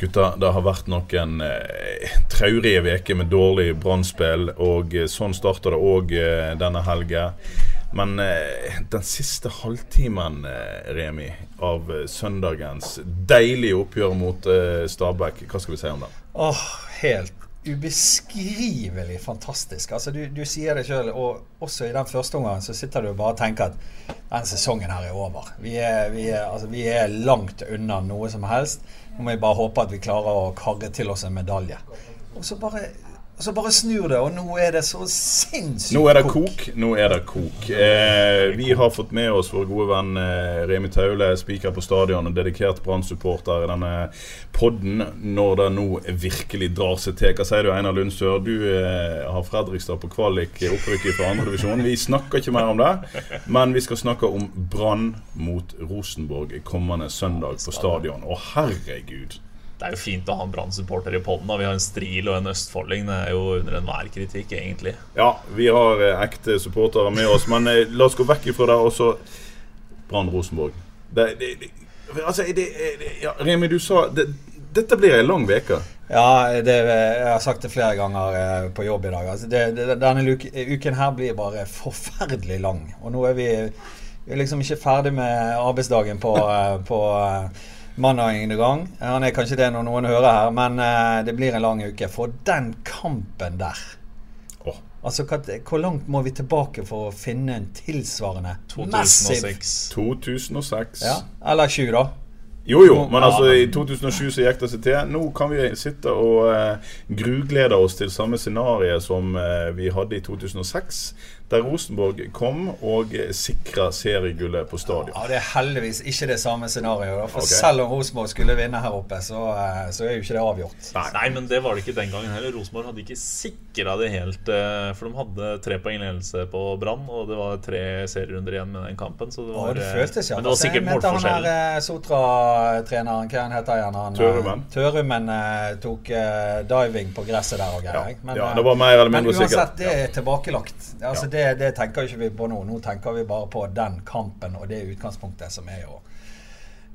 Gutta, det har vært noen eh, traurige uker med dårlig brannspill, og eh, sånn starter det òg eh, denne helga. Men eh, den siste halvtimen, eh, Remi, av eh, søndagens deilige oppgjør mot Stabæk, hva skal vi si om det? Åh, helt ubeskrivelig fantastisk. Altså, du, du sier det sjøl, og også i den første omgangen så sitter du og bare tenker at den sesongen her er over. Vi er, vi er, altså, vi er langt unna noe som helst. Nå må vi bare håpe at vi klarer å karre til oss en medalje. Og så bare, og så bare snur det, og nå er det så sinnssykt Nå er det kok. Nå er det kok. Eh, vi har fått med oss vår gode venn eh, Remi Taule, spiker på stadion og dedikert Brann-supporter i denne podden når det nå virkelig drar seg til. Hva sier du, Einar Lundsør? Du eh, har Fredrikstad på kvalik opprykket fra andredivisjon. Vi snakker ikke mer om det, men vi skal snakke om Brann mot Rosenborg kommende søndag på stadion. Å, herregud. Det er jo fint å ha en Brann-supporter i poden. Vi har en Stril og en østfolding. Det er jo under enhver kritikk, egentlig. Ja, vi har eh, ekte supportere med oss, men eh, la oss gå vekk ifra det. også. Brann-Rosenborg. Det, det, det, altså, det, det, ja, Remi, du sa det, dette blir ei lang uke. Ja, det, jeg har sagt det flere ganger eh, på jobb i dag. Altså det, det, denne uken her blir bare forferdelig lang. Og nå er vi, vi er liksom ikke ferdig med arbeidsdagen på, på mandagen i gang. Han er kanskje det når noen hører her, men uh, det blir en lang uke. For den kampen der oh. Altså, hva, Hvor langt må vi tilbake for å finne en tilsvarende massiv 2006. 2006. ja, Eller 20, da. Jo jo, men altså i 2007 så gikk det seg til. Nå kan vi sitte og eh, gruglede oss til samme scenario som eh, vi hadde i 2006, der Rosenborg kom og eh, sikra seriegullet på stadion. Ja, Det er heldigvis ikke det samme scenarioet. For okay. selv om Rosenborg skulle vinne her oppe, så, eh, så er jo ikke det avgjort. Nei, men det var det ikke den gangen heller. Rosenborg hadde ikke sikra det helt. eh, For de hadde tre poeng ledelse på Brann, og det var tre serierunder igjen med den kampen. Så det var, var, det føltes, ja. Men det var Altså, sikkert målforskjell. Sotra-treneren, hva han heter igjen? Han, eh, Tørumen. Tørumen eh, tok eh, diving på gresset der og greier. Ja, Men, ja, det var mer eller men uansett, det er tilbakelagt. Altså, Ja. det, det tenker ikke vi på nå. Nå tenker vi bare på den kampen og det utgangspunktet som er jo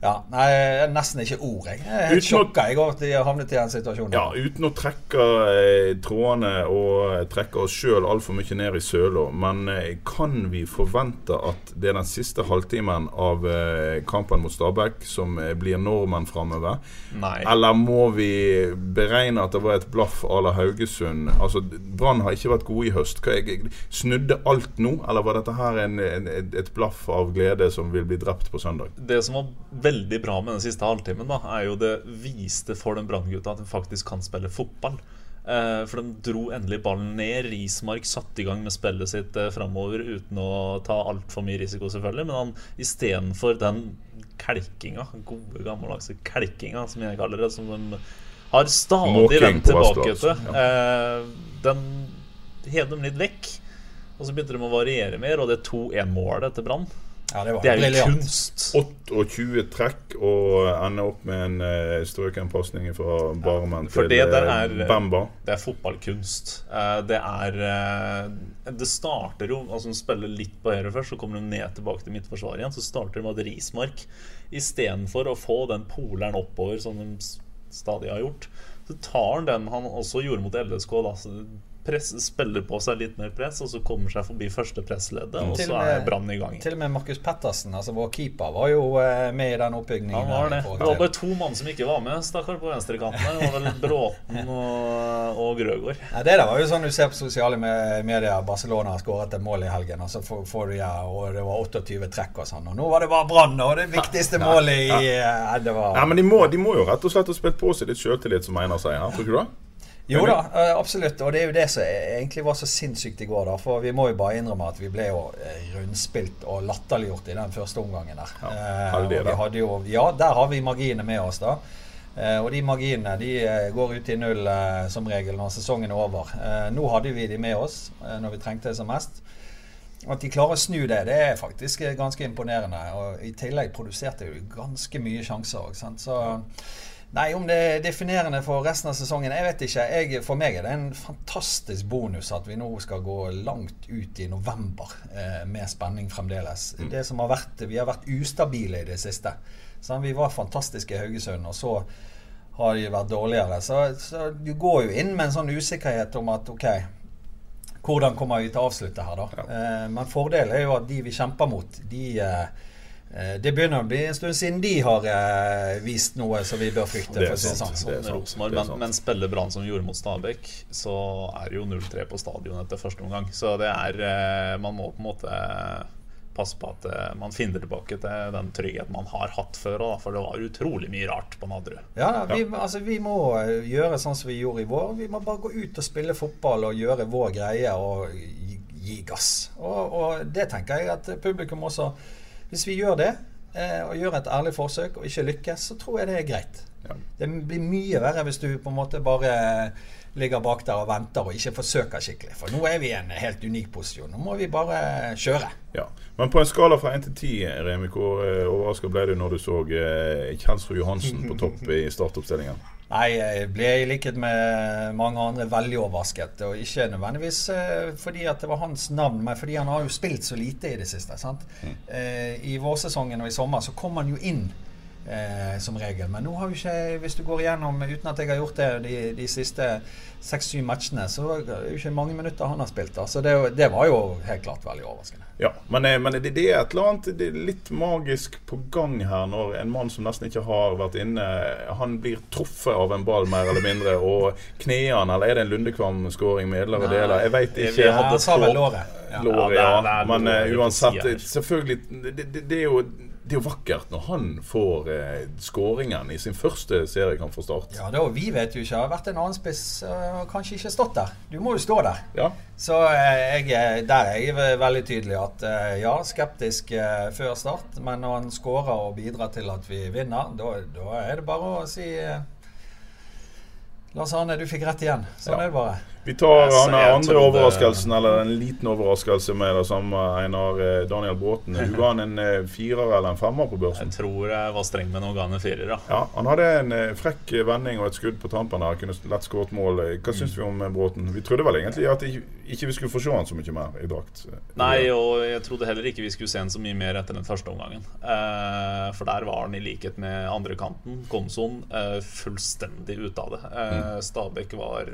Ja, nei, nesten ikke ord, jeg. Jeg er helt sjokka i går at de har havnet i den situasjonen. Ja, uten å trekke eh, trådene og trekke oss sjøl altfor mye ned i søla, men eh, kan vi forvente at det er den siste halvtimen av eh, kampen mot Stabæk som eh, blir normen framover? Eller må vi beregne at det var et blaff à la Haugesund? Altså, Brann har ikke vært gode i høst. Hva, jeg, jeg, snudde alt nå, eller var dette her en, en, et, et blaff av glede som vil bli drept på søndag? Det som var veldig bra med den siste halvtimen, da, er jo det viste for den Brann-gutta at de faktisk kan spille fotball. Eh, for de dro endelig ballen ned. Rismark satte i gang med spillet sitt eh, framover uten å ta altfor mye risiko, selvfølgelig. Men han istedenfor den kelkinga, gode gammeldagse kelkinga, som jeg kaller det, som de har stadig vendt tilbake til, eh, den hev dem litt vekk. Og så begynte de å variere mer, og det 2-1-målet til Brann Ja, det var det er jo kunst. 28 trekk og ender opp med en uh, strøken pasning fra Barmen for til det eh, er- Bamba. Det er fotballkunst. Eh, Det er eh, Det starter jo Altså Hun spiller litt på høyre først, så kommer hun ned tilbake til midtforsvaret igjen. Så starter hun med at Rismark istedenfor å få den poleren oppover, som de stadig har gjort, så tar han den han også gjorde mot LSK. Da, så press, spiller på seg litt mer press, og så kommer seg forbi første pressleddet, og så er Brann i gang. Til og med Markus Pettersen, altså vår keeper, var jo eh, med i den oppbygningen. Han var det. Det var bare to mann som ikke var med, stakkar, på venstrekanten. Det var vel Bråten og, og Grøgaard. Ja, det der var jo sånn du ser på sosiale medier. Barcelona har skåret et mål i helgen, og så får, du ja, og det var 28 trekk og sånn. Og nå var det bare Brann, og det viktigste målet i ja, Det var Ja, men de må, de må jo rett og slett ha spilt på seg litt sjøltillit, som Einar sier her. Tror du ikke det? Jo da, eh, absolutt. Og det er jo det som egentlig var så sinnssykt i går, da. For vi må jo bare innrømme at vi ble jo eh, rundspilt og latterliggjort i den første omgangen der. Ja, Eh, heldige og jo Ja, der har vi marginene med oss, da. Og de marginene de går ut i null som regel når sesongen er over. Nå hadde vi de med oss når vi trengte det som mest. At de klarer å snu det, det er faktisk ganske imponerende. Og I tillegg produserte de ganske mye sjanser òg. Så Nei, om det er definerende for resten av sesongen, jeg vet ikke. Jeg, for meg er det en fantastisk bonus at vi nå skal gå langt ut i november eh, med spenning fremdeles. Det som har vært, Vi har vært ustabile i det siste. Sånn, vi var fantastiske i Haugesund, og så har de vært dårligere. Så, så du går jo inn med en sånn usikkerhet om at ok, hvordan kommer vi til å avslutte her, da? Eh, men fordelen er jo at de vi kjemper mot, de eh, det begynner å bli en stund siden de har eh, vist noe som vi bør frykte. Det er si det sant. sånn. Det er Sånn sant. Det er men, sant. men spiller Brann som gjorde mot Stabæk, så er det jo 0-3 på stadion etter første omgang. Så det er eh, Man må på en måte passe på at eh, man finner tilbake til den tryggheten man har hatt før. da, For det var utrolig mye rart på Nadderud. Ja, vi, altså, vi må eh, gjøre sånn som vi gjorde i vår. Vi må bare gå ut og spille fotball og gjøre vår greie og gi, gi gass. Og, og det tenker jeg at publikum også Hvis vi gjør det, eh, og gjør et ærlig forsøk og ikke lykkes, så tror jeg det er greit. Ja. Det blir mye verre hvis du på en måte bare ligger bak der og venter og ikke forsøker skikkelig. For nå er vi i en helt unik posisjon. Nå må vi bare kjøre. Ja. Men på en skala fra 1 til 10, Remi, hvor eh, overraska ble du når du så eh, Kjelsrud Johansen på topp i startoppstillingen? Nei, jeg ble i likhet med mange andre veldig overrasket. Og ikke nødvendigvis eh, fordi at det var hans navn, men fordi han har jo spilt så lite i det siste. sant? Mm. I vårsesongen og i sommer så kom han jo inn eh, som regel. Men nå har jo ikke, hvis du går igjennom uten at jeg har gjort det de, de siste seks-syv matchene, så er det jo ikke mange minutter han har spilt. da. Så det, det var jo helt klart veldig overraskende. Ja, men, eh, men det, det er et eller annet det er litt magisk på gang her når en mann som nesten ikke har vært inne, han blir truffet av en ball mer eller mindre, og kneene, eller er det en Lundekvam-skåring med edlere deler? Jeg veit ikke. Ja, han sa vel låret. Ja. Låret, Ja, ja. det det Men uansett, selvfølgelig det, det, det, er jo, det er jo vakkert når han får eh, skåringen i sin første seriekamp for Start. Ja, da, Vi vet jo ikke. Det har vært en annen spiss og kanskje ikke stått der. Du må jo stå der. Ja. Så eh, jeg, er- der er jeg veldig tydelig at eh, ja, skeptisk eh, før start. Men når han skårer og bidrar til at vi vinner, da, da er det bare å si eh, Lars Arne, du fikk rett igjen. Sånn Ja. er det bare. Vi tar den andre overraskelsen, eller en liten overraskelse med det samme, Einar eh, Daniel Bråten. Du ga han en eh, firer eller en femmer på børsen? Jeg tror jeg var streng med noen ganger firer. da. Ja, Han hadde en eh, frekk vending og et skudd på tampen der. Kunne lett skåret mål. Hva syns vi om eh, Bråten? Vi trodde vel egentlig at ikke, vi skulle få se han så mye mer i drakt. Nei, og jeg trodde heller ikke vi skulle se han så mye mer etter den første omgangen. Eh, for der var han i likhet med andrekanten, Komson, eh, fullstendig ute av det. Eh, Stabæk var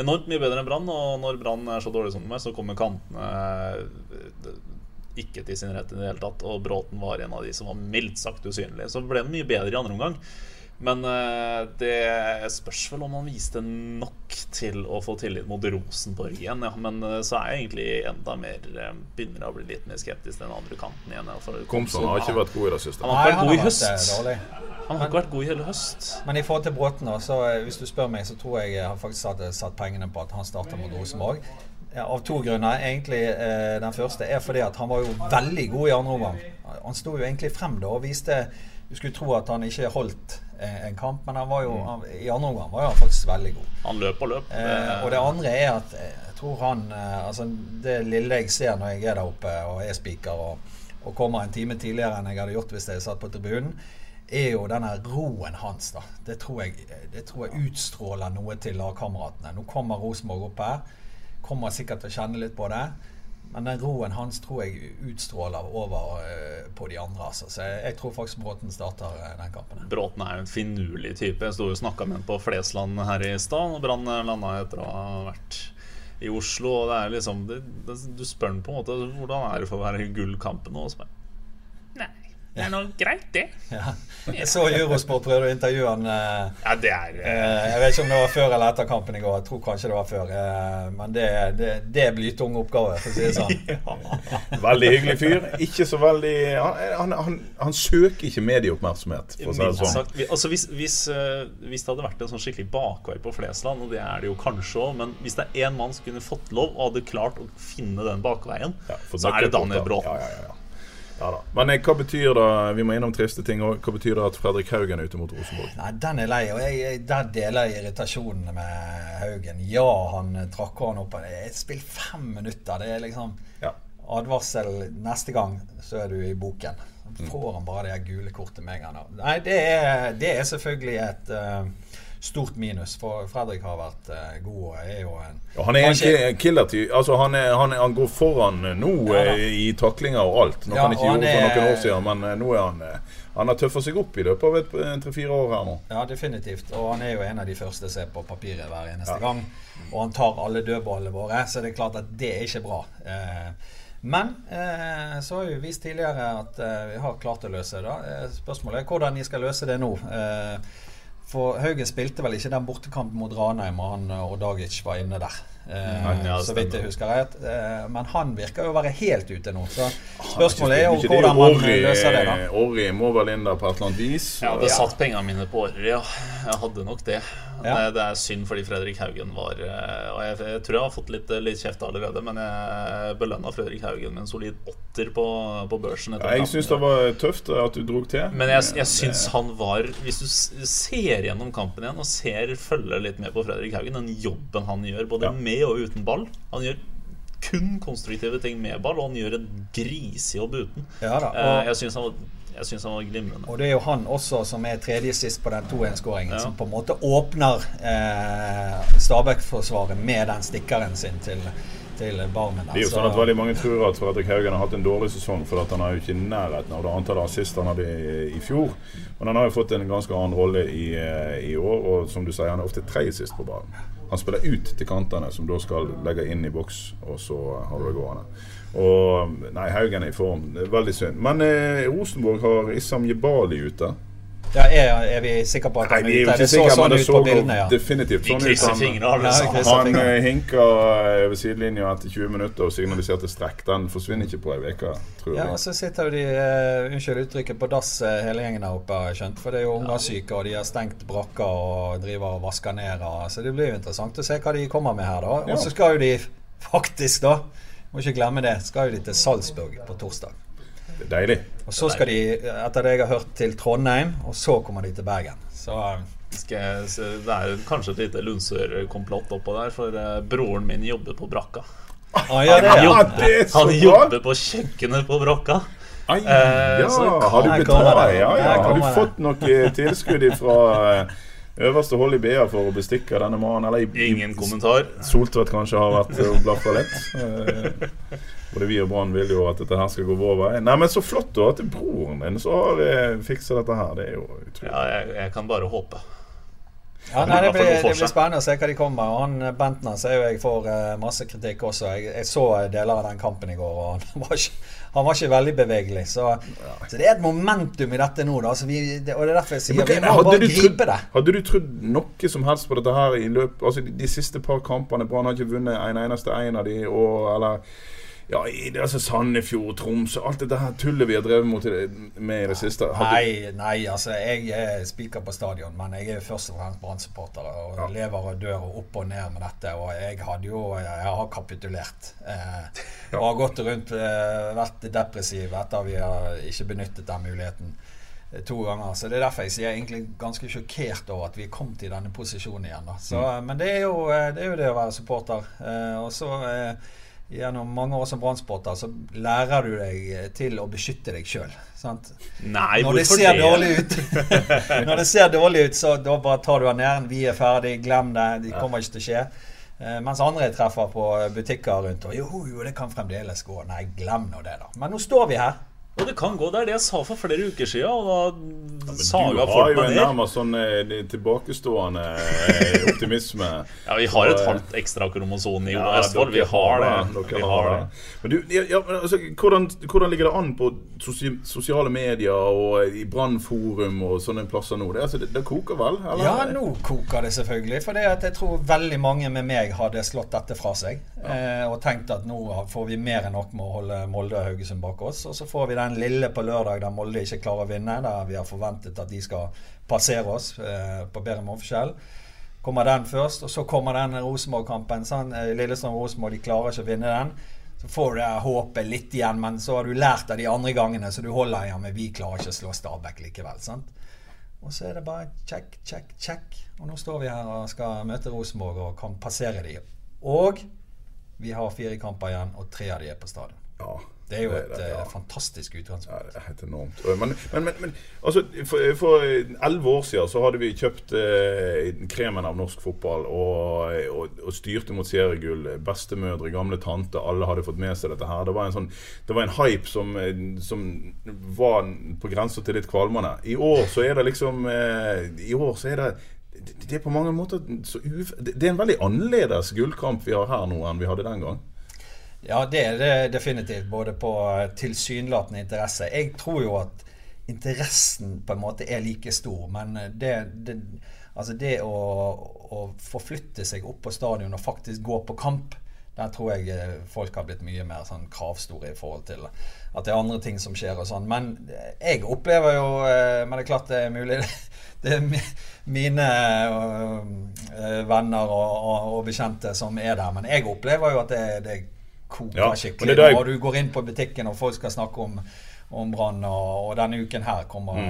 enormt mye bedre enn Brann, og når Brann er så dårlig som er, så kommer kantene eh, ikke til sin rett i det hele tatt. Og Bråten var en av de som var mildt sagt usynlig. Så ble det mye bedre i andre omgang. Men eh, det spørs vel om han viste nok til å få tillit mot Rosenborg igjen. Ja. Men eh, så er jeg egentlig enda mer eh, begynner å bli litt mer skeptisk til den andre kanten igjen. Ja. For Komson har ikke vært god i det siste. Han har ikke vært god i eh, høst. dårlig. Han har ikke vært god i hele høst. Men i forhold til Bråten, så eh, hvis du spør meg, så tror jeg jeg faktisk hadde satt pengene på at han starter mot Rosenborg. Ja, av to grunner. Egentlig eh, Den første er fordi at han var jo veldig god i andre omgang. Han sto jo egentlig frem da og viste Du skulle tro at han ikke holdt eh, en kamp, men han var jo, han, i andre omgang var han faktisk veldig god. Han løp og løp. Eh, og det andre er at eh, jeg tror han eh, Altså det lille jeg ser når jeg er der oppe og er speaker og, og kommer en time tidligere enn jeg hadde gjort hvis jeg satt på tribunen, er jo denne roen hans. da Det tror jeg, det tror jeg utstråler noe til lagkameratene. Nå kommer Rosenborg opp her. Kommer sikkert til å kjenne litt på det. Men den roen hans tror jeg utstråler over eh, på de andre. Altså. Så jeg, jeg tror faktisk Bråten starter eh, den kampen. Bråten er en finurlig type. Jeg sto og snakka med ham på Flesland her i stad. Brann landa etter å ha vært i Oslo. Og det er liksom det, det, Du spør ham på en måte hvordan er det for å være gullkampen nå. Og det er nå greit, det. Ja. Jeg så Eurosport prøvde å intervjue han. Eh, Ja, det er eh, Eh, jeg vet ikke om det var før eller etter kampen i går. Jeg tror kanskje det var før. Eh, men det, det, det er blytung oppgave, for å si det sånn. Veldig hyggelig fyr. Ikke så veldig Han, han, han, han søker ikke medieoppmerksomhet, for å si det sånn. sagt, altså hvis, hvis, hvis det hadde vært en sånn skikkelig bakvei på Flesland, og det er det jo kanskje òg, men hvis det er én mann som kunne fått lov og hadde klart å finne den bakveien, Ja, så er det Daniel. Bråten. Ja, ja, ja, ja. Da. Men eh, hva betyr det Vi må innom triste ting òg. Hva betyr det at Fredrik Haugen er ute mot Rosenborg? Nei, den er lei, og jeg, der deler jeg irritasjonen med Haugen. Ja, han eh, trakk han opp. Spill fem minutter. Det er liksom Ja. advarsel neste gang, så er du i boken. Mm. Får han bare det gule kortet med en gang. Nei, det er, det er selvfølgelig et eh, stort minus, for Fredrik har vært uh, god og er jo en Ja, han er Kanskje- en killertyv. Altså, han, er, han, er, han går foran eh, nå Ja eh, i taklinger og alt. Nå Ja, han ikke gjøre det for noen år siden, men nå er han Han har tøffa seg opp i løpet av et- tre-fire år her nå. Ja, definitivt. Og han er jo en av de første som er på papiret hver eneste Ja. gang. Og han tar alle dødballene våre, så det er klart at det er ikke bra. Eh, men eh, så har vi vist tidligere at eh, vi har klart å løse det. Spørsmålet er hvordan de skal løse det nå. Eh, for Haugen spilte vel ikke den bortekampen mot Ranheim, og han og Dagic var inne der. Eh, ja, så vidt jeg husker rett. Eh, men han virker jo å være helt ute nå. Så spørsmålet er jo hvordan man løser det, da. Orri må vel inn der på et eller annet vis. Jeg hadde Ja. satt pengene mine på Orri, ja. Jeg hadde nok det. Ja. Det, det er synd fordi Fredrik Haugen var eh, Og jeg, jeg tror jeg har fått litt, litt kjeft allerede, men jeg belønna Fredrik Haugen med en solid åtter på, på børsen. Ja, jeg syns det var tøft at du drog til. Men jeg, jeg syns han var Hvis du ser gjennom kampen igjen og ser følger litt med på Fredrik Haugen, den jobben han gjør både Ja. Med og uten ball Han gjør kun konstruktive ting med ball, og han gjør en grisejobb uten. Ja da, Eh, og- Jeg syns han, var- jeg syns han var glimrende. Og det er jo han også som er tredje sist på den 2-1-skåringen, Ja. som på en måte åpner eh, Stabæk-forsvaret med den stikkeren sin til, til Barmen. Det er jo sånn at Veldig mange tror at Fredrik Haugen har hatt en dårlig sesong, for at han er jo ikke i nærheten av det antallet assister han hadde i, fjor. Men han har jo fått en ganske annen rolle i, eh, i år, og som du sier, han er ofte tredje sist på ballen. Han spiller ut til kantene, som da skal legge inn i boks, og så har du det gående. Og Nei, Haugen er i form. Det er veldig synd. Men eh, Rosenborg har Issam Jebali ute. Ja, er, er vi sikre på at Nei, han vi er ute? ikke Det så sånn ut så på bildene, ja. definitivt sånn ut. Han- Ja, Han eh, hinka eh, over sidelinja etter 20 minutter og signaliserte strekk. Den forsvinner ikke på ei uke, tror jeg. Ja, og så sitter jo de uh, unnskyld uttrykket, på dass hele gjengen der oppe, har jeg skjønt. For det er jo ungdomssyke, og de har stengt brakker og driver og vasker ned. Og, så det blir jo interessant å se hva de kommer med her, da. Og så skal jo de faktisk, da, må ikke glemme det, skal jo de til Salzburg på torsdag. Det er deilig. Og så skal de, etter det jeg har hørt, til Trondheim, og så kommer de til Bergen. Så eh, Skal jeg, se- det er kanskje et lite Lundsør-komplott oppå der, for eh, broren min jobber på brakka. ah, ja, det, Ja, ja. Han jobber på kjøkkenet på brakka. Ai, Eh, ja, har du betalt? Ja, ja. Har du fått noe tilskudd fra øverste hold i BA for å bestikke denne mannen? Eller i- Ingen kommentar. Soltvedt kanskje har vært og blafra litt. Eh, Både vi og Brann vil jo at dette her skal gå vår vei. Nei, men Så flott da at broren din så har eh, fiksa dette her. Det er jo utrolig. Ja, jeg, jeg kan bare håpe. Ja, nei, det, blir, det blir spennende å se hva de kommer med. Han eh, Bentner ser jo jeg får eh, masse kritikk også. Jeg, jeg så eh, deler av den kampen i går, og han var ikke, han var ikke veldig bevegelig. Så, så det er et momentum i dette nå, da. Så vi, det, og det er derfor jeg sier vi må bare du gripe trodd- det. Hadde du trodd noe som helst på dette her i løpet Altså de, de siste par kampene Brann har ikke vunnet en eneste en av de, og eller ja, i det, altså Sandefjord, Tromsø Alt dette her tullet vi har drevet mot i med i det siste. Nei, nei, altså jeg er spiker på stadion, men jeg er først og fremst Brann-supporter og Ja. lever og dør og opp og ned med dette. Og jeg hadde jo Jeg har kapitulert. Eh, og har gått rundt eh, vært depressiv etter vi har ikke benyttet den muligheten eh, to ganger. Så det er derfor jeg sier jeg er egentlig ganske sjokkert over at vi kom til denne posisjonen igjen. Så, mm. Men det er, jo, eh, det er jo det å være supporter. Eh, og så eh, Gjennom mange år som Brann-supporter så lærer du deg til å beskytte deg sjøl. Når det ser det? dårlig ut, Når det ser dårlig ut, så da bare tar du av næren. Vi er ferdig, glem det. Det kommer ikke til å skje. Eh, mens andre treffer på butikker rundt og jo, jo, det kan fremdeles gå. Nei, glem nå det, da. Men nå står vi her. Og det kan gå. Det er det jeg sa for flere uker siden, og da ja, saga du har jo en nærmest sånn eh, tilbakestående eh, optimisme. Ja, vi har et eh, halvt ekstra kromosom i Ja, Oslo Østfold. Vi har det. Dere Vi har det. Men du, ja, men altså, hvordan, hvordan ligger det an på sosiale medier og i Brannforum og sånne plasser nå? Det, altså, det, det koker vel? Eller? Ja, nå koker det selvfølgelig. For det at jeg tror veldig mange med meg hadde slått dette fra seg. Eh, og tenkt at nå får vi mer enn nok med å holde Molde og Haugesund bak oss. Og så får vi den lille på lørdag der Molde ikke klarer å vinne. Der vi har forventet at de skal passere oss eh, på bedre målforskjell. Kommer den først, og så kommer den Rosenborg-kampen. Sånn, Lillestrøm-Rosenborg, de klarer ikke å vinne den. Så får du håpet litt igjen, men så har du lært av de andre gangene, så du holder igjen med 'vi klarer ikke å slå Stabæk likevel'. sant? Og så er det bare check, check, check. Og nå står vi her og skal møte Rosenborg og kan passere de. Og vi har fire kamper igjen, og tre av de er på stadion. Ja, Det er jo et ja. eh, fantastisk Ja, utgangspunkt. det er helt enormt. Men, men, men, men altså, for, for elleve år siden så hadde vi kjøpt eh, kremen av norsk fotball og, og, og styrte mot seriegull. Bestemødre, gamle tanter, alle hadde fått med seg dette her. Det var en, sånn, det var en hype som, eh, som var på grensa til litt kvalmende. I år så er det liksom eh, I år så er det det det er på mange måter så Det det er en veldig annerledes gullkamp vi har her nå enn vi hadde den gang. Ja, det er det definitivt. Både på tilsynelatende interesse. Jeg tror jo at interessen på en måte er like stor, men det, det, altså det å, å forflytte seg opp på stadion og faktisk gå på kamp, der tror jeg eh, folk har blitt mye mer sånn kravstore i forhold til at det er andre ting som skjer og sånn. Men jeg opplever jo eh, Men det er klart det er mulig det er mine venner og, og, og bekjente som er der. Men jeg opplever jo at det, det koker Ja, skikkelig. det det jeg- når du går inn på butikken, og folk skal snakke om, om Brann. Og, og denne uken her kommer,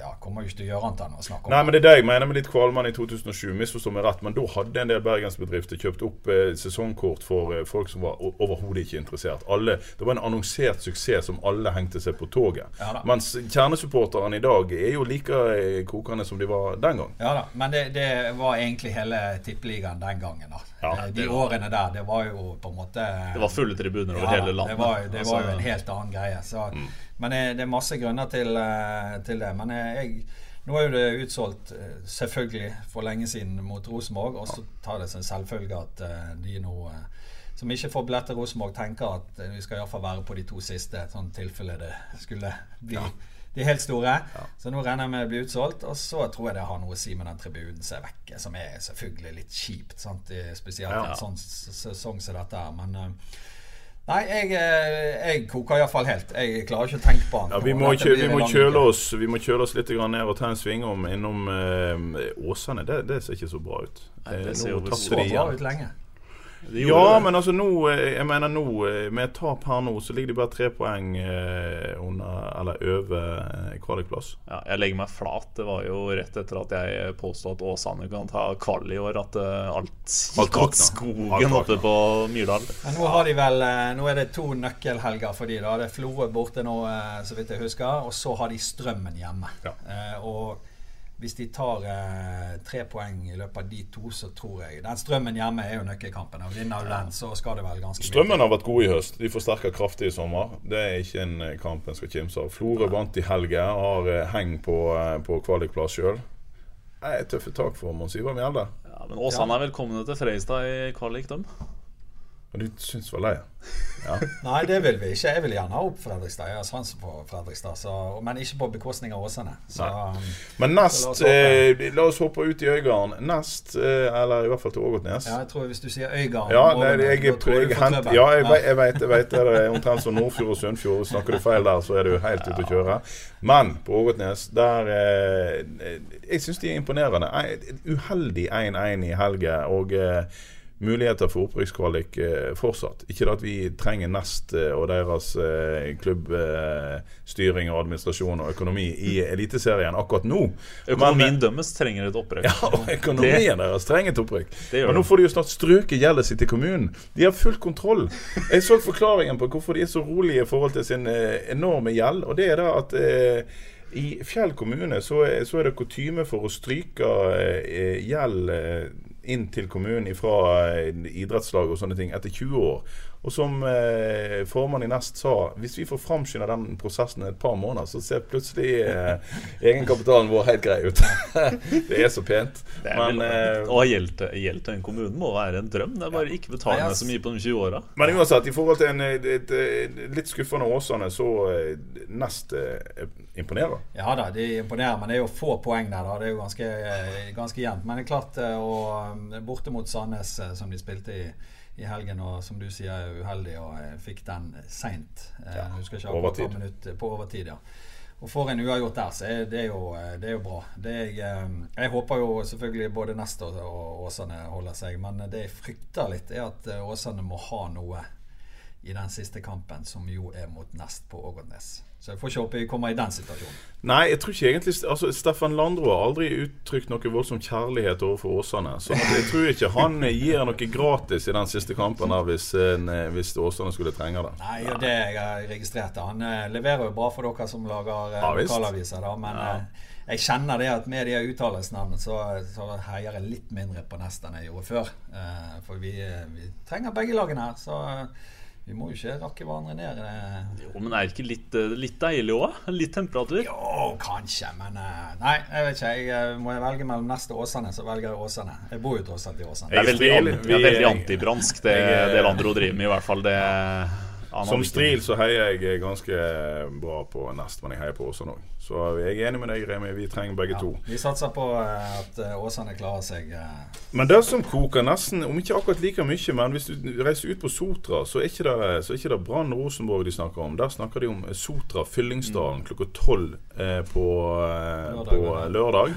ja, kommer jo ikke til å gjøre annet enn å snakke om Mm. Nei, men Det er det jeg mener med litt kvalmende i 2007. Misforstå meg rett, men da hadde en del bergensbedrifter kjøpt opp eh, sesongkort for eh, folk som var overhodet ikke interessert. Alle, det var en annonsert suksess som alle hengte seg på toget. Ja. Mens kjernesupporterne i dag er jo like eh, kokende som de var den gang. Ja da, men det, det var egentlig hele tippeligaen den gangen. da. Ja, Eh, De årene der, det var jo på en måte Det var fulle tribuner over Ja, hele landet. Det var, det var jo Altså, en helt annen greie. Så, Mm. Men det, er masse grunner til, eh, til det. Men eh, jeg, nå er jo det utsolgt eh, selvfølgelig for lenge siden mot Rosenborg. Og så tar det som selvfølge at de nå som ikke får billett til Rosenborg, tenker at vi skal iallfall være på de to siste, sånn tilfelle det skulle bli de helt store. Så nå regner jeg med det blir utsolgt. Og så tror jeg det har noe å si med den tribunen som er vekke, som er selvfølgelig litt kjipt. Sant? I- Spesielt Ja. en sånn sesong som dette. Men Nei, jeg, eh, jeg koker iallfall helt. Jeg klarer ikke å tenke på annet. Ja, vi, må kjø, vi, må kjøle oss, vi må kjøle oss litt grann ned og ta en svingom innom eh, Åsane. Det, det ser ikke så bra ut. Nei, det Eh, ser jo Så bra ut lenge. Ja, det. men altså nå eh, Jeg mener nå, med et tap her nå, så ligger de bare tre poeng eh, over eh, kvalikplass. Ja, jeg legger meg flat. Det var jo rett etter at jeg påstod at Åsane kan ta kvall i år, at eh, alt gikk åt skogen oppe på Myrdal. Men nå har de vel eh, Nå er det to nøkkelhelger for de da. Det er Florø borte nå, så vidt jeg husker. Og så har de Strømmen hjemme. Ja. Eh, og hvis de tar eh, tre poeng i løpet av de to, så tror jeg Den Strømmen hjemme er jo nøkkelkampen. Og vinner du den, så skal det vel ganske mye Strømmen har vært god i høst. De forsterker kraftig i sommer. Det er ikke en eh, kamp en skal kimse av. Florø vant i helga, har eh, heng på, eh, på kvalikplass sjøl. Tøffe tak for Mons Ivar Mjelde. Ja, men Åsane er velkomne til Freistad i kvalik, dem. Og du syns vel det? Ja. Nei, det vil vi ikke. Jeg vil gjerne ha opp Fredrikstad. Jeg har svansen på Fredrikstad, så, men ikke på bekostning av Åsane. Så, um, Men nest la oss eh, La oss hoppe ut i Øygarden. Nest, eh, eller i hvert fall til Ågotnes. ja, jeg tror hvis du sier Øygarden Ja, nei, jeg, jeg, jeg hent, ja, jeg, ve- jeg vet, jeg vet det. Er omtrent som Nordfjord og Sunnfjord. Snakker du feil der, så er du helt ute å kjøre. Men på Ågotnes, der eh, Jeg syns de er imponerende. Uheldig 1-1 i helga og muligheter for opprykkskvalik eh, fortsatt. Ikke det at vi trenger Nest eh, og deres eh, klubbstyring og administrasjon og økonomi i Eliteserien akkurat nå. Økonomien Men- deres trenger et opprykk. ja, og økonomien deres trenger et opprykk. Det Men nå får de jo snart strøket gjeldet sitt til kommunen. De har full kontroll. Jeg så forklaringen på hvorfor de er så rolige i forhold til sin enorme gjeld. Og det er da at i Fjell kommune så så er det kutyme for å stryke gjeld inn til kommunen fra eh, idrettslag og sånne ting etter 20 år. Og som eh, formannen i Nest sa, hvis vi får framskynda den prosessen et par måneder, så ser plutselig eh, egenkapitalen vår helt grei ut. det er så pent. Er Men, eh, å ha gjeld til en kommune må være en drøm. Det er bare ikke betale Nei, så mye på de 20 åra. Men uansett, i forhold til en et, et, et, litt skuffende Åsane, så eh, Nest eh, imponerer. Ja da, de imponerer, men det er jo få poeng der. da Det er jo ganske, eh, ganske jevnt. Men det er klart, eh, og eh, borte mot Sandnes, eh, som de spilte i, i helgen, og som du sier er uheldig, og fikk den seint. Eh, jeg akkurat overtid. minutt på overtid, ja. Og får en uavgjort der, så er det, jo, eh, det er jo bra. Det er, jeg, eh, håper jo selvfølgelig både Nest og, Åsane holder seg, men det jeg frykter litt, er at Åsane må ha noe i den siste kampen, som jo er mot Nest på Ågotnes. Så jeg får ikke håpe vi kommer i den situasjonen. Nei, jeg tror ikke egentlig altså, Steffen Landro har aldri uttrykt noe voldsom kjærlighet overfor Åsane. Så jeg tror ikke han gir noe gratis i den siste kampen der hvis, hvis Åsane skulle trenge det. Nei, og det jeg registrert. Han eh, leverer jo bra for dere som lager eh, Ja, lokalaviser, da, men ja. jeg kjenner det at med de uttalelsene så, så heier jeg litt mindre på Nest enn jeg gjorde før. Eh, for vi, eh, vi trenger begge lagene her, så eh, vi må jo ikke rakke hverandre ned. eh. Jo, men er det ikke litt, eh, litt deilig òg? Litt temperatur? Jo, kanskje, men eh, Nei, jeg vet ikke. Jeg, må jeg velge mellom neste Åsane, så velger jeg Åsane. Jeg bor jo tross alt i Åsane. Det er veldig, an, det er veldig antibransk, det, det Landro driver med, i hvert fall. Det, Som stril så heier jeg ganske bra på Nest, men jeg heier på Åsane òg. Så jeg er enig med deg, Remi. Vi trenger begge to. Vi satser på eh, at eh, Åsane klarer seg. eh. Men det som koker nesten, om ikke akkurat like mye, men hvis du reiser ut på Sotra, så er ikke det, så er ikke det Brann Rosenborg de snakker om. Der snakker de om Sotra Fyllingsdalen klokka tolv eh, på, eh, Lørdag, på eller? lørdag.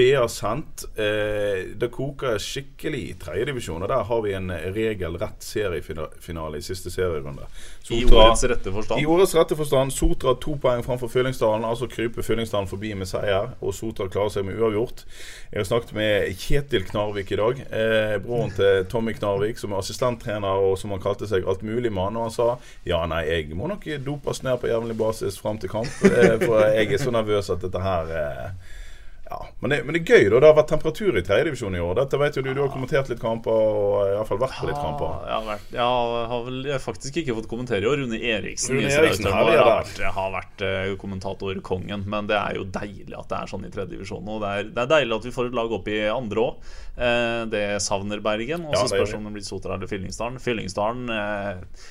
BA sendt. Eh, det koker skikkelig i tredjedivisjon, og der har vi en regelrett seriefinale i siste serierunde. I årets ordets rette forstand. i ordets rette forstand. Sotra to poeng framfor Fyllingsdalen. Altså kryper Fyllingsdalen forbi med seier, og Sotra klarer seg med uavgjort. Jeg har snakket med Kjetil Knarvik i dag. Eh, broren til Tommy Knarvik, som er assistenttrener og som han kalte seg altmuligmann. Og han sa ja, nei, jeg må nok dopes ned på jevnlig basis fram til kamp. Eh, for jeg er så nervøs at dette her eh, ja, men det, men det er gøy. da Det har vært temperatur i tredjedivisjon i år. Dette vet jo du, du har kommentert litt kamper og iallfall vært på litt kamper. Ja, jeg har, vært, jeg har vel jeg har faktisk ikke fått kommentere i år. Rune Eriksen, Rune Eriksen, Sørøysteren, herlig, har vært, har vært eh, kommentatorkongen. Men det er jo deilig at det er sånn i tredjedivisjon. Og det er, det er deilig at vi får et lag opp i andre òg. det savner Bergen. Og så ja, spørs om det blir Sotra eller Fyllingsdalen. Fyllingsdalen eh,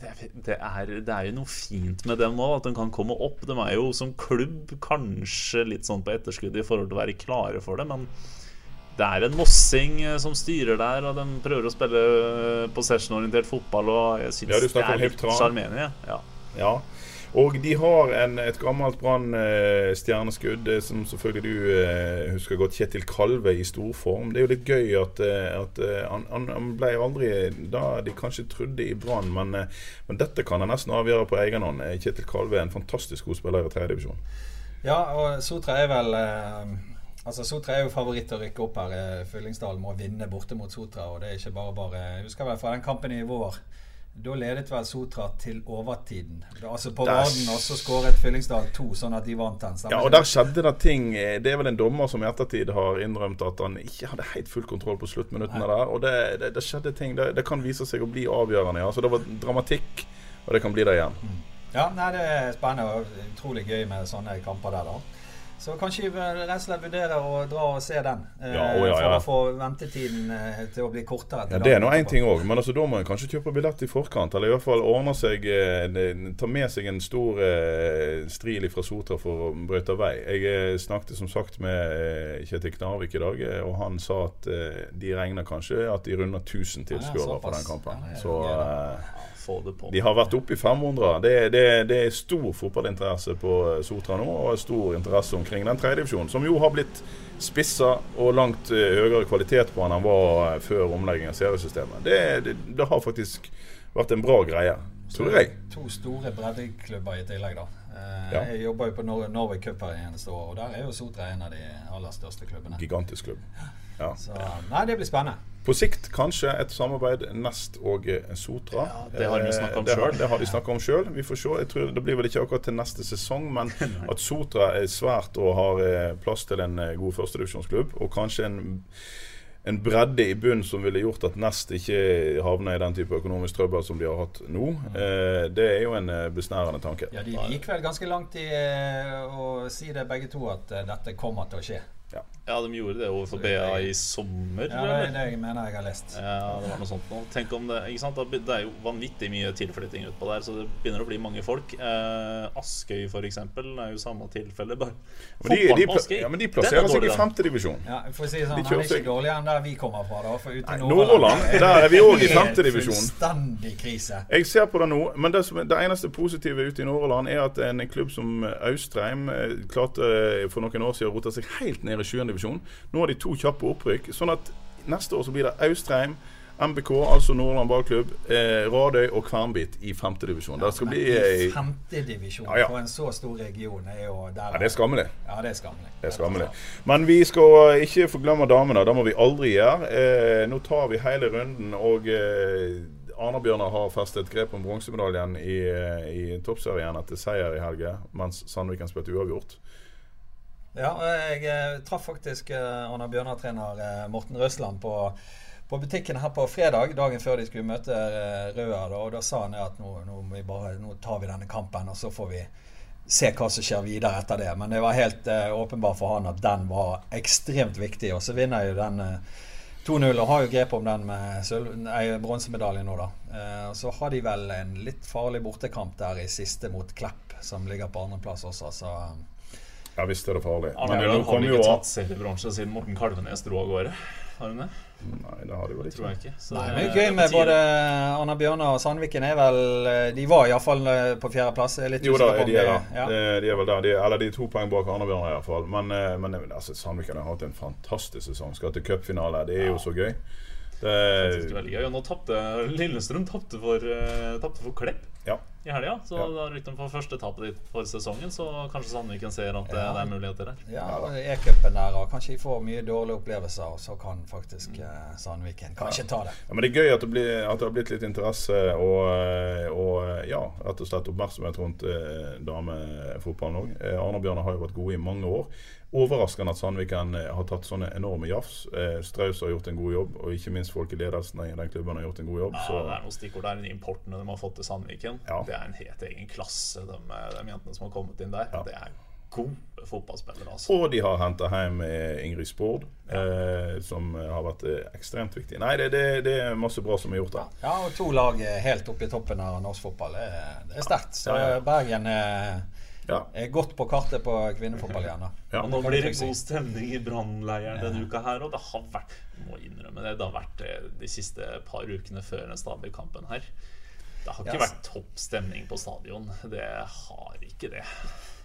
det, er, det er jo noe fint med dem òg, at de kan komme opp. De er jo som klubb kanskje litt sånn på etterskudd i forhold til å være klare for det, men det er en mossing eh, som styrer der, og de prøver å spille eh, possession-orientert fotball. Og jeg syns Ja, det er litt sjarmerende. Ja. Ja. Og de har en, et gammelt Brann-stjerneskudd, eh, som selvfølgelig du eh, husker godt, Kjetil Kalve i storform. Det er jo litt gøy at, eh, at han, han, ble aldri da de kanskje trodde i Brann, men, men dette kan han nesten avgjøre på egen hånd. Kjetil Kalve er en fantastisk god spiller i tredjedivisjon. Ja, og Sotra er vel Altså Sotra er jo favoritt å rykke opp her. Fyllingsdalen må vinne borte mot Sotra, og det er ikke bare bare Jeg husker vel fra den kampen i vår. Da ledet vel Sotra til overtiden. Altså på Der- raden, og så skåret Fyllingsdal to, sånn at de vant den. Ja, og der skjedde det ting Det er vel en dommer som i ettertid har innrømt at han ikke hadde helt full kontroll på sluttminuttene der. Og det, det, det skjedde ting. Det, det kan vise seg å bli avgjørende. Ja. Så det var dramatikk, og det kan bli det igjen. Ja, nei, det er spennende og utrolig gøy med sånne kamper der, da. Så kanskje vi rett og slett vurderer å dra og se den. eh, Ja, å, ja, For å få ventetiden eh, til å bli kortere. Ja, Det er nå én ting òg, men altså, da må en kanskje kjøpe billett i forkant. Eller i hvert fall ordne seg eh, Ta med seg en stor eh, stril fra Sotra for å brøyte vei. Jeg eh, snakket som sagt med eh, Kjetil Knarvik i dag, eh, og han sa at eh, de regner kanskje at de runder 1000 tilskuere på den kampen. Så eh, Få det på. de har vært oppe i 500. Det, det, det er stor fotballinteresse på Sotra nå, og stor interesse omkring den tredjedivisjonen, som jo har blitt spissa og langt eh, høyere kvalitet på enn den var eh, før omleggingen av seriesystemet. Det, det, det har faktisk vært en bra greie, tror jeg. To store breddeklubber i tillegg, da. Eh, Ja. Jeg jobber jo på Nor Norway Cup her eneste år, og der er jo Sotra en av de aller største klubbene. Gigantisk klubb. Ja. Så nei, det blir spennende. På sikt kanskje et samarbeid Nest og Sotra. Ja, det har de om Eh, det har- selv. De snakket om sjøl. Vi får se. Jeg tror Det blir vel ikke akkurat til neste sesong, men at Sotra er svært og har eh, plass til en eh, god førstedivisjonsklubb, og kanskje en en bredde i bunn som ville gjort at Nest ikke havner i den type økonomisk trøbbel som de har hatt nå. Eh, det er jo en besnærende tanke. Ja, De gikk vel ganske langt i å si det begge to, at dette kommer til å skje. Ja, de gjorde det overfor BA i sommer. Ja, Det er det jeg mener jeg har lest. Ja, det var noe sånt nå. Tenk om det ikke sant? Det er jo vanvittig mye tilflytting utpå der, så det begynner å bli mange folk. Eh, Askøy, for eksempel, er jo samme tilfelle. Bare Men de, de, Askøy, ja, men de er plasserer seg i femtedivisjon. Ja, for å si det sånn, De Han kjører er seg- ikke dårligere enn der vi kommer fra. da For ute i Nordhordland, der er vi også i femtedivisjon. Fullstendig krise. Jeg ser på det nå, men det, som, det eneste positive ute i Nordland er at en klubb som Austrheim eh, klarte eh, for noen år siden å rote seg helt ned i 7. divisjon. Nå har de to kjappe opprykk. Sånn at neste år så blir det Austrheim, MBK, altså Nordland ballklubb, eh, Radøy og Kvernbit i femtedivisjon. Det skal bli I eh, femtedivisjon Ja, ja. på en så stor region er jo der Ja, det er skammelig. Ja, det er skammelig. Det er skammelig. Men vi skal ikke forglemme damene. Det må vi aldri gjøre. Eh, nå tar vi hele runden, og eh, Arna-Bjørnar har festet grep om bronsemedaljen i, eh, i toppserien etter seier i helga, mens Sandviken spilte uavgjort. Ja, jeg eh, traff faktisk Arna Anna Bjørnar-trener eh, Morten Røsland på, på butikken her på fredag, dagen før de skulle møte eh, Røa. Da, og da sa han at nå, nå, bare, nå tar vi denne kampen, og så får vi se hva som skjer videre etter det. Men det var helt eh, åpenbart for han at den var ekstremt viktig. Og så vinner jo den eh, 2-0 og har jo grep om den med bronsemedaljen nå, da. Eh, og så har de vel en litt farlig bortekamp der i siste mot Klepp, som ligger på andreplass også. Så Ja visst er det farlig. Arne Men Bjørnar har ikke vel jo ikke tatt seriebronse siden Morten Kalvenes dro av gårde? Har hun det? Nei, det har de vel Tror ikke. jeg ikke. Så Nei, det men er gøy med både Anna Bjørnar og Sandviken er vel eh, De var iallfall på fjerdeplass. Er Jo da, de er der. ja. Eh, De er vel der. De, eller de er to poeng bak Arne-Bjørnar iallfall. Men, eh, men altså, Sandviken har hatt en fantastisk sesong. Skal til cupfinale. Det er jo så gøy. Faktisk Det, veldig gøy. Og nå tapte Lillestrøm tapte for, uh, tapte for Klepp ja. i helga. Så Ja. da rykker de på første tapet ditt for sesongen, så kanskje Sandviken ser at det, Ja. det er muligheter der. Ja, E-cupen der, og kanskje de får mye dårlige opplevelser, og så kan faktisk mm. Sandviken kanskje ta det. Ja, men det er gøy at det, blir, at det har blitt litt interesse og, eh, og ja, rett og slett oppmerksomhet rundt eh, damefotballen òg. Eh, Arne og Bjørnar har jo vært gode i mange år. Overraskende at Sandviken eh, har tatt sånne enorme jafs. Eh, Straus har gjort en god jobb, og ikke minst folk i ledelsen i den klubben har gjort en god jobb. Ja, det er noen stikkord der. De importene de har fått til Sandviken. Ja. Det er en helt egen klasse, de, de jentene som har kommet inn der. Ja. Det er gode fotballspillere, altså. Og de har henta hjem eh, Ingrid Spord, eh, som har vært eh, ekstremt viktig. Nei, det, det, det er masse bra som er gjort der. Ja, og to lag eh, helt oppe i toppen av norsk fotball. Det er, det er sterkt. Så Ja, ja. Bergen er, Ja. er godt på kartet på kvinnefotball igjen. Ja. Og nå blir det god stemning i Brannleiren denne uka her. Og det har vært må innrømme det, det har vært de siste par ukene før den Stabæk-kampen her. Det har ikke Ja, vært topp stemning på stadion. Det har ikke det.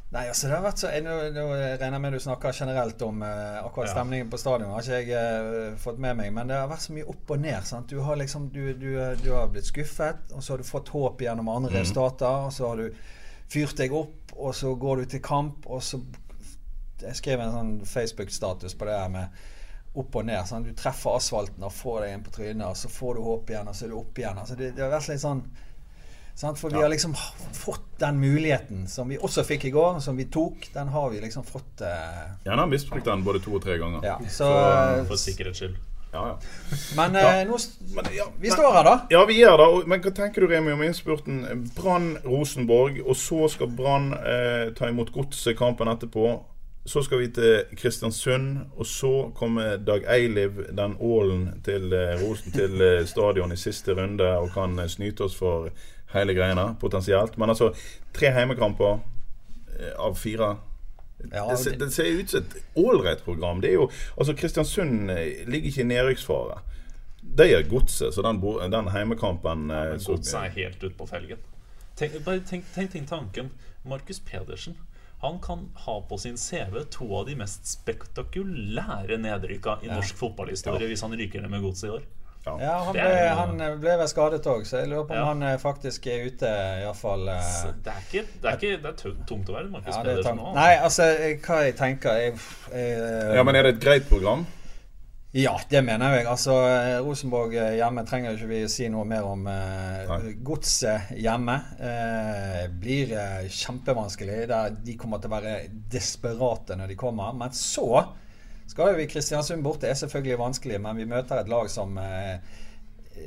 Nei, altså det har vært så nå, regner jeg med du snakker generelt om eh, akkurat Ja. stemningen på stadion. har ikke jeg eh, fått med meg, men det har vært så mye opp og ned. sant? Du har liksom, du, du, du har blitt skuffet, og så har du fått håp gjennom andre resultater. Og så har du fyrt deg opp, og så går du til kamp, og så Jeg skrev en sånn Facebook-status på det her med opp og ned. Sånn. Du treffer asfalten og får deg en på trynet, og så får du håp igjen, og så er du opp igjen. altså Det, det har vært litt sånn Sant? For vi har liksom fått den muligheten som vi også fikk i går, som vi tok. Den har vi liksom fått eh, Gjerne har misbrukt den både to og tre ganger. Ja, så, for, For sikkerhets skyld. Ja, ja. Men Ja. eh, nå Men, ja, Vi står her, da. Ja, vi er da. Men hva tenker du, Remi, om innspurten Brann-Rosenborg, og så skal Brann eh, ta imot Godset kampen etterpå. Så skal vi til Kristiansund, og så kommer Dag Eiliv, den ålen, til, eh, Rosen, til eh, stadion i siste runde og kan eh, snyte oss for hele greiene, potensielt. Men altså, tre heimekamper eh, av fire. Ja, det, ser, det ser ut som et ålreit program. Det er jo, altså Kristiansund eh, ligger ikke i nedrykksfare. Det gjør Godset, så den, den heimekampen ja, Godset er helt ute på felgen. Tenk, bare tenk, tenk, tenk tanken. Markus Pedersen. Han kan ha på sin CV to av de mest spektakulære nedrykka i norsk fotballhistorie hvis han ryker ned med godset i år. Ja, han ble, han ble vel skadet òg, så jeg lurer på om Ja. han eh, faktisk er ute, iallfall. Så Det er ikke Det er, ikke, det er tomt å være Markus Ja, det nå. Nei, altså, jeg- hva jeg tenker jeg, jeg, Ja, men er det et greit program? Ja, det mener jeg. Altså, eh, Rosenborg eh, hjemme trenger ikke vi si noe mer om. Eh, Godset hjemme eh, blir eh, kjempevanskelig. Der de kommer til å være desperate når de kommer. Men så skal jo vi Kristiansund bort. Det er selvfølgelig vanskelig, men vi møter et lag som eh,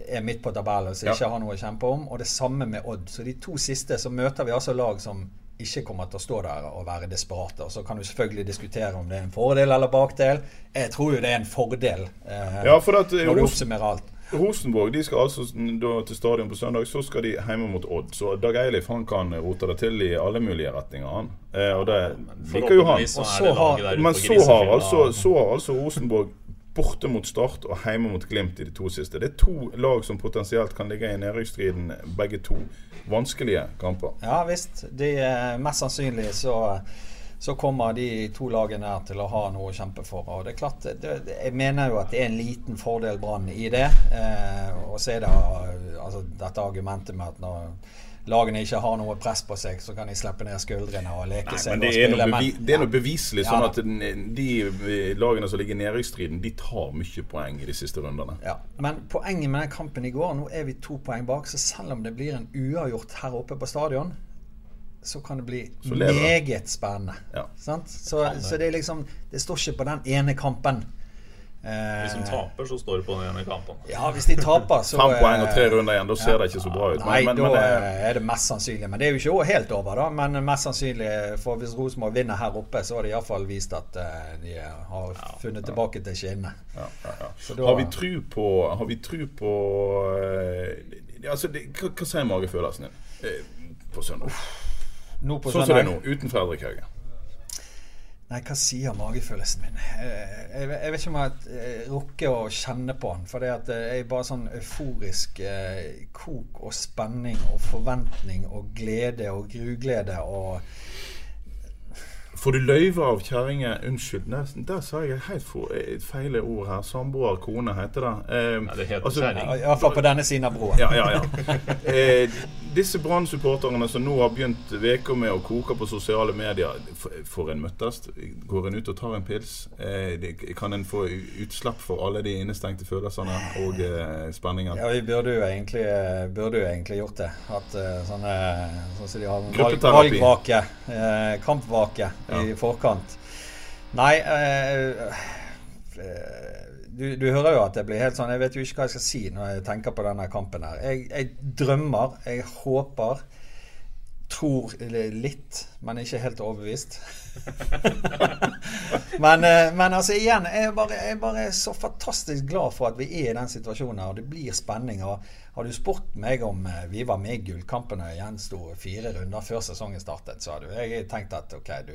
er midt på tabellen, som Ja. ikke har noe å kjempe om. Og det samme med Odd. Så de to siste så møter vi altså lag som ikke kommer til å stå der og være desperate. Og så kan du selvfølgelig diskutere om det er en fordel eller bakdel. Jeg tror jo det er en fordel, eh, Ja, for at eh, når du oppsummerer alt. Rosenborg de skal altså da til stadion på søndag, så skal de hjemme mot Odd. Så Dag Eilif han kan rote det til i alle mulige retninger, han. Eh, og det liker jo han. Så har- Men så har, altså, så har altså Rosenborg borte mot Start og hjemme mot Glimt i de to siste. Det er to lag som potensielt kan ligge i nedrykksstriden, begge to. Vanskelige kamper. Ja visst. De, mest sannsynlig så så kommer de to lagene her til å ha noe å kjempe for. Og det er klart, det, Jeg mener jo at det er en liten fordel Brann i det. Eh, og så er det altså, dette argumentet med at når lagene ikke har noe press på seg, så kan de slippe ned skuldrene og leke Nei, seg. men det er, noe bevi det er noe beviselig Ja sånn at de eh, lagene som ligger i nedrykksstriden, de tar mye poeng i de siste rundene. Ja, Men poenget med den kampen i går Nå er vi to poeng bak, så selv om det blir en uavgjort her oppe på stadion, så kan det bli meget spennende. Ja. Sant? Så, så det er liksom Det står ikke på den ene kampen. Eh, Hvis de taper, så står det på den ene kampen. ja, hvis de taper, så Fem poeng og tre eh, runder igjen, da ser det ikke så bra ut. Nei, Men, men, da men, eh, er det mest sannsynlig. Men det er jo ikke helt over, da. Men mest sannsynlig, for hvis Rosenborg vinner her oppe, så har de iallfall vist at eh, de har funnet tilbake til skinnene. ja, ja, ja. Har vi tru på, har vi tru på eh, altså, det, hva, hva sier magefølelsen din eh, på søndag? Sånn som det er nå, uten Fredrik Hauge. Nei, hva sier magefølelsen min? Eh, Jeg, jeg vet ikke om jeg eh, rukker å kjenne på den. For det at jeg er bare sånn euforisk eh, kok og spenning og forventning og glede og gruglede og Får du løyve av kjerringa Unnskyld, nesten, der sa jeg helt for, et feil ord her. Samboer, kone, heter det. Eh, ja, det heter kjerring. I hvert fall på denne siden av broa. Ja, ja, ja. Eh, disse Brann-supporterne som nå har begynt uka med å koke på sosiale medier, får en møttes? Går en ut og tar en pils? Eh, det- kan en få utslipp for alle de innestengte følelsene og eh, spenningen? Ja, vi burde jo egentlig, eh, burde jo egentlig gjort det. Hatt eh, sånne Sånn som de har valg, valgvake, eh, i forkant. Nei eh, eh, du, du hører jo at jeg blir helt sånn Jeg vet jo ikke hva jeg skal si når jeg tenker på denne kampen her. Jeg, jeg drømmer, jeg håper, tror litt, men ikke helt overbevist. men, eh, men altså igjen, jeg bare, jeg er bare så fantastisk glad for at vi er i den situasjonen her, og det blir spenning. og Har du spurt meg om eh, vi var med i gullkampen og gjensto fire runder før sesongen startet, så hadde jeg tenkt at OK, du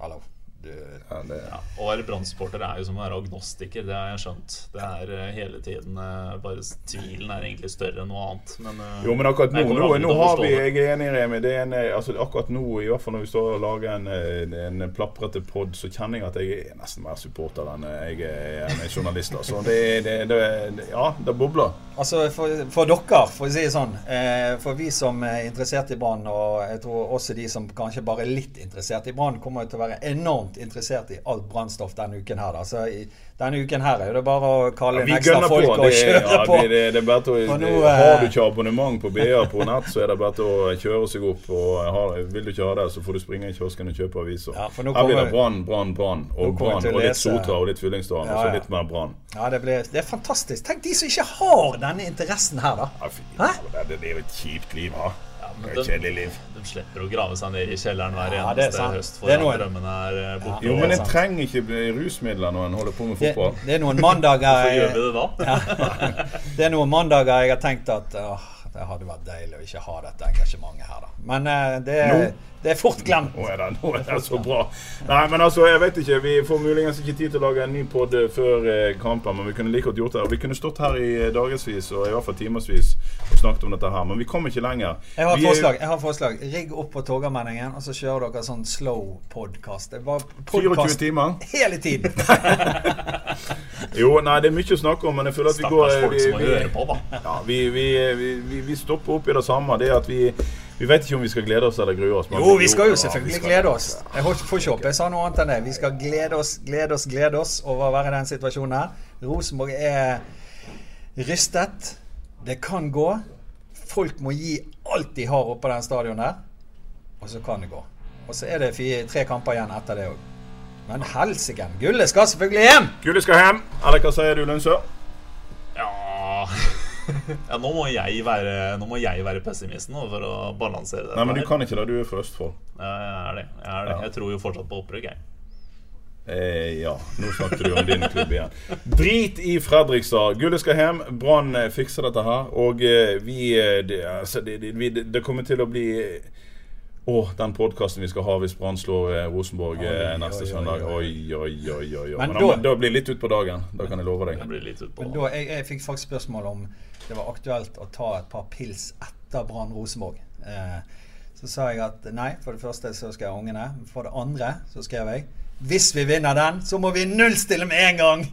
Hallo. Du, Ja, det, Å være Brann-supporter er jo som å være agnostiker, det har jeg skjønt. Det er eh, hele tiden eh, Bare tvilen er egentlig større enn noe annet. Men, eh, Jo, men akkurat nå, nå, nå har vi. Jeg er enig Remi, det er en, altså, Akkurat nå, i hvert fall når vi står og lager en, en, plaprete pod, så kjenner jeg at jeg er nesten mer supporter enn jeg er en journalist. Altså. Det, det, det, det, ja, det bobler. Altså for, for dere, for å si det sånn. Eh, for vi som er interessert i Brann, og jeg tror også de som kanskje bare er litt interessert i Brann, kommer jo til å være enormt interessert i alt brannstoff denne uken her. Da. Så i, denne uken her er det bare å kalle Ja, inn ekstra folk på. og Det, kjøre ja, på. det, det, å, nå, har du eh, ikke abonnement på BA på nett, så er det bare å kjøre seg opp. Har, vil du ikke ha det, så får du springe i kiosken og kjøpe aviser. Ja, Her blir det brann, brann, brann. Og brann, og litt sota Sotra og litt Fyllingsdalen. Og så litt mer brann. Ja, det, blir, det er fantastisk. Tenk de som ikke har denne interessen her, da. Fy, det, er jo et kjipt liv, ha. Men Det er de- kjedelig liv. De slipper å grave seg ned i kjelleren hver Ja, eneste høst Det er for noe- at drømmene er borte. borte. Jo, men en trenger ikke bli rusmidler når en holder på med fotball. det er noen mandager Hvorfor gjør vi det da? Det er noen mandager jeg har tenkt at åh, det hadde vært deilig å ikke ha dette engasjementet her, da. Men eh, det, Nå? Det er fort glemt. Nå er, det, nå er det så bra. Nei, men altså, jeg vet ikke. Vi får muligens ikke tid til å lage en ny pod før eh, kampen, men vi kunne like godt gjort det. Vi kunne stått her i eh, dagevis og i hvert fall timevis og snakket om dette her, men vi kom ikke lenger. Jeg har Vi er- forslag. jeg har forslag Rigg opp på Torgallmenningen, og så kjører dere sånn slow podcast. 24 timer? hele tiden. Jo, nei, det er mye å snakke om, men jeg føler at vi går Stakkars folk som må høre på, da. Ja, vi, vi, vi, vi, vi stopper opp i det samme. Det er at vi, vi vet ikke om vi skal glede oss eller grue oss. Jo, vi skal jo selvfølgelig skal- glede oss. Jeg får får ikke håpe jeg sa noe annet enn det. Vi skal glede oss, glede oss, glede oss over å være i den situasjonen her. Rosenborg er rystet. Det kan gå. Folk må gi alt de har oppå den stadion der. Og så kan det gå. Og så er det fire, tre kamper igjen etter det òg. Men helsike, gullet skal selvfølgelig hjem! Gullet skal hjem. Eller hva sier du, Lundsør? Ja. ja, nå må jeg være, nå må jeg være pessimisten nå, for å balansere det. Nei, men du kan ikke det. Du er fra Østfold. Ja, jeg er det. Jeg, er det. Jeg tror jo fortsatt på opprykk, jeg. Eh, ja, nå snakket du om din klubb igjen. Drit i Fredrikstad. Gullet skal hjem. Brann eh, fikser dette her. Og eh, vi, eh, det, altså, det, det, det kommer til å bli Å, den podkasten vi skal ha hvis Brann slår eh, Rosenborg eh, Oi, neste oi, oi, søndag. oi. Oi, oi, oi. Men Men, da- da, da blir det litt utpå dagen. Da kan jeg love deg. Men da, jeg, jeg fikk faktisk spørsmål om det var aktuelt å ta et par pils etter Brann Rosenborg. Eh, så Så sa jeg at nei, for det første så skal jeg ha ungene. For det andre så skrev jeg hvis vi vinner den, så må vi nullstille med en gang!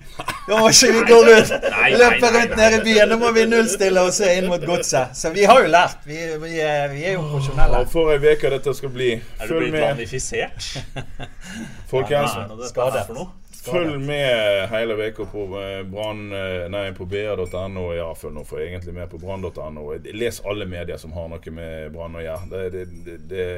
Da må ikke vi gå rundt løpe rundt nede i byen. Da må vi nullstille og se inn mot godset. Så vi har jo lært. Vi, vi, er, vi er jo profesjonelle. Og for ei uke dette skal bli. Er du blitt med, vanifisert? folkens. Hva det dette Skade. for noe? Følg med hele uka på brand, eh, Nei, på br.no. Ja, følg nå for egentlig med på brann.no. Les alle medier som har noe med Brann å gjøre. Det, det, det, det,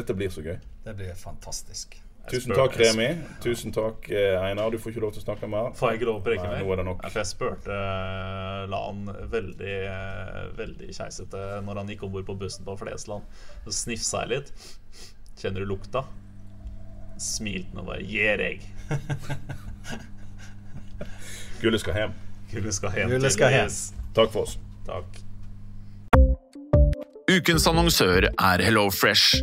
dette blir så gøy. Det blir fantastisk. Tusen takk, Remi. Tusen takk, eh, Einar. Du får ikke lov til å snakke mer. Får jeg ikke lov å preke mer? nå er det nok. For jeg spurte eh, Lan veldig, eh, veldig keisete når han gikk om bord på bussen på Flesland. Så snifsa jeg litt. Kjenner du lukta? Smilte og bare Gjer jeg. Gullet skal hjem. Gullet skal hjem. Gullet skal hjem. Takk for oss. Takk. Ukens annonsør er HelloFresh.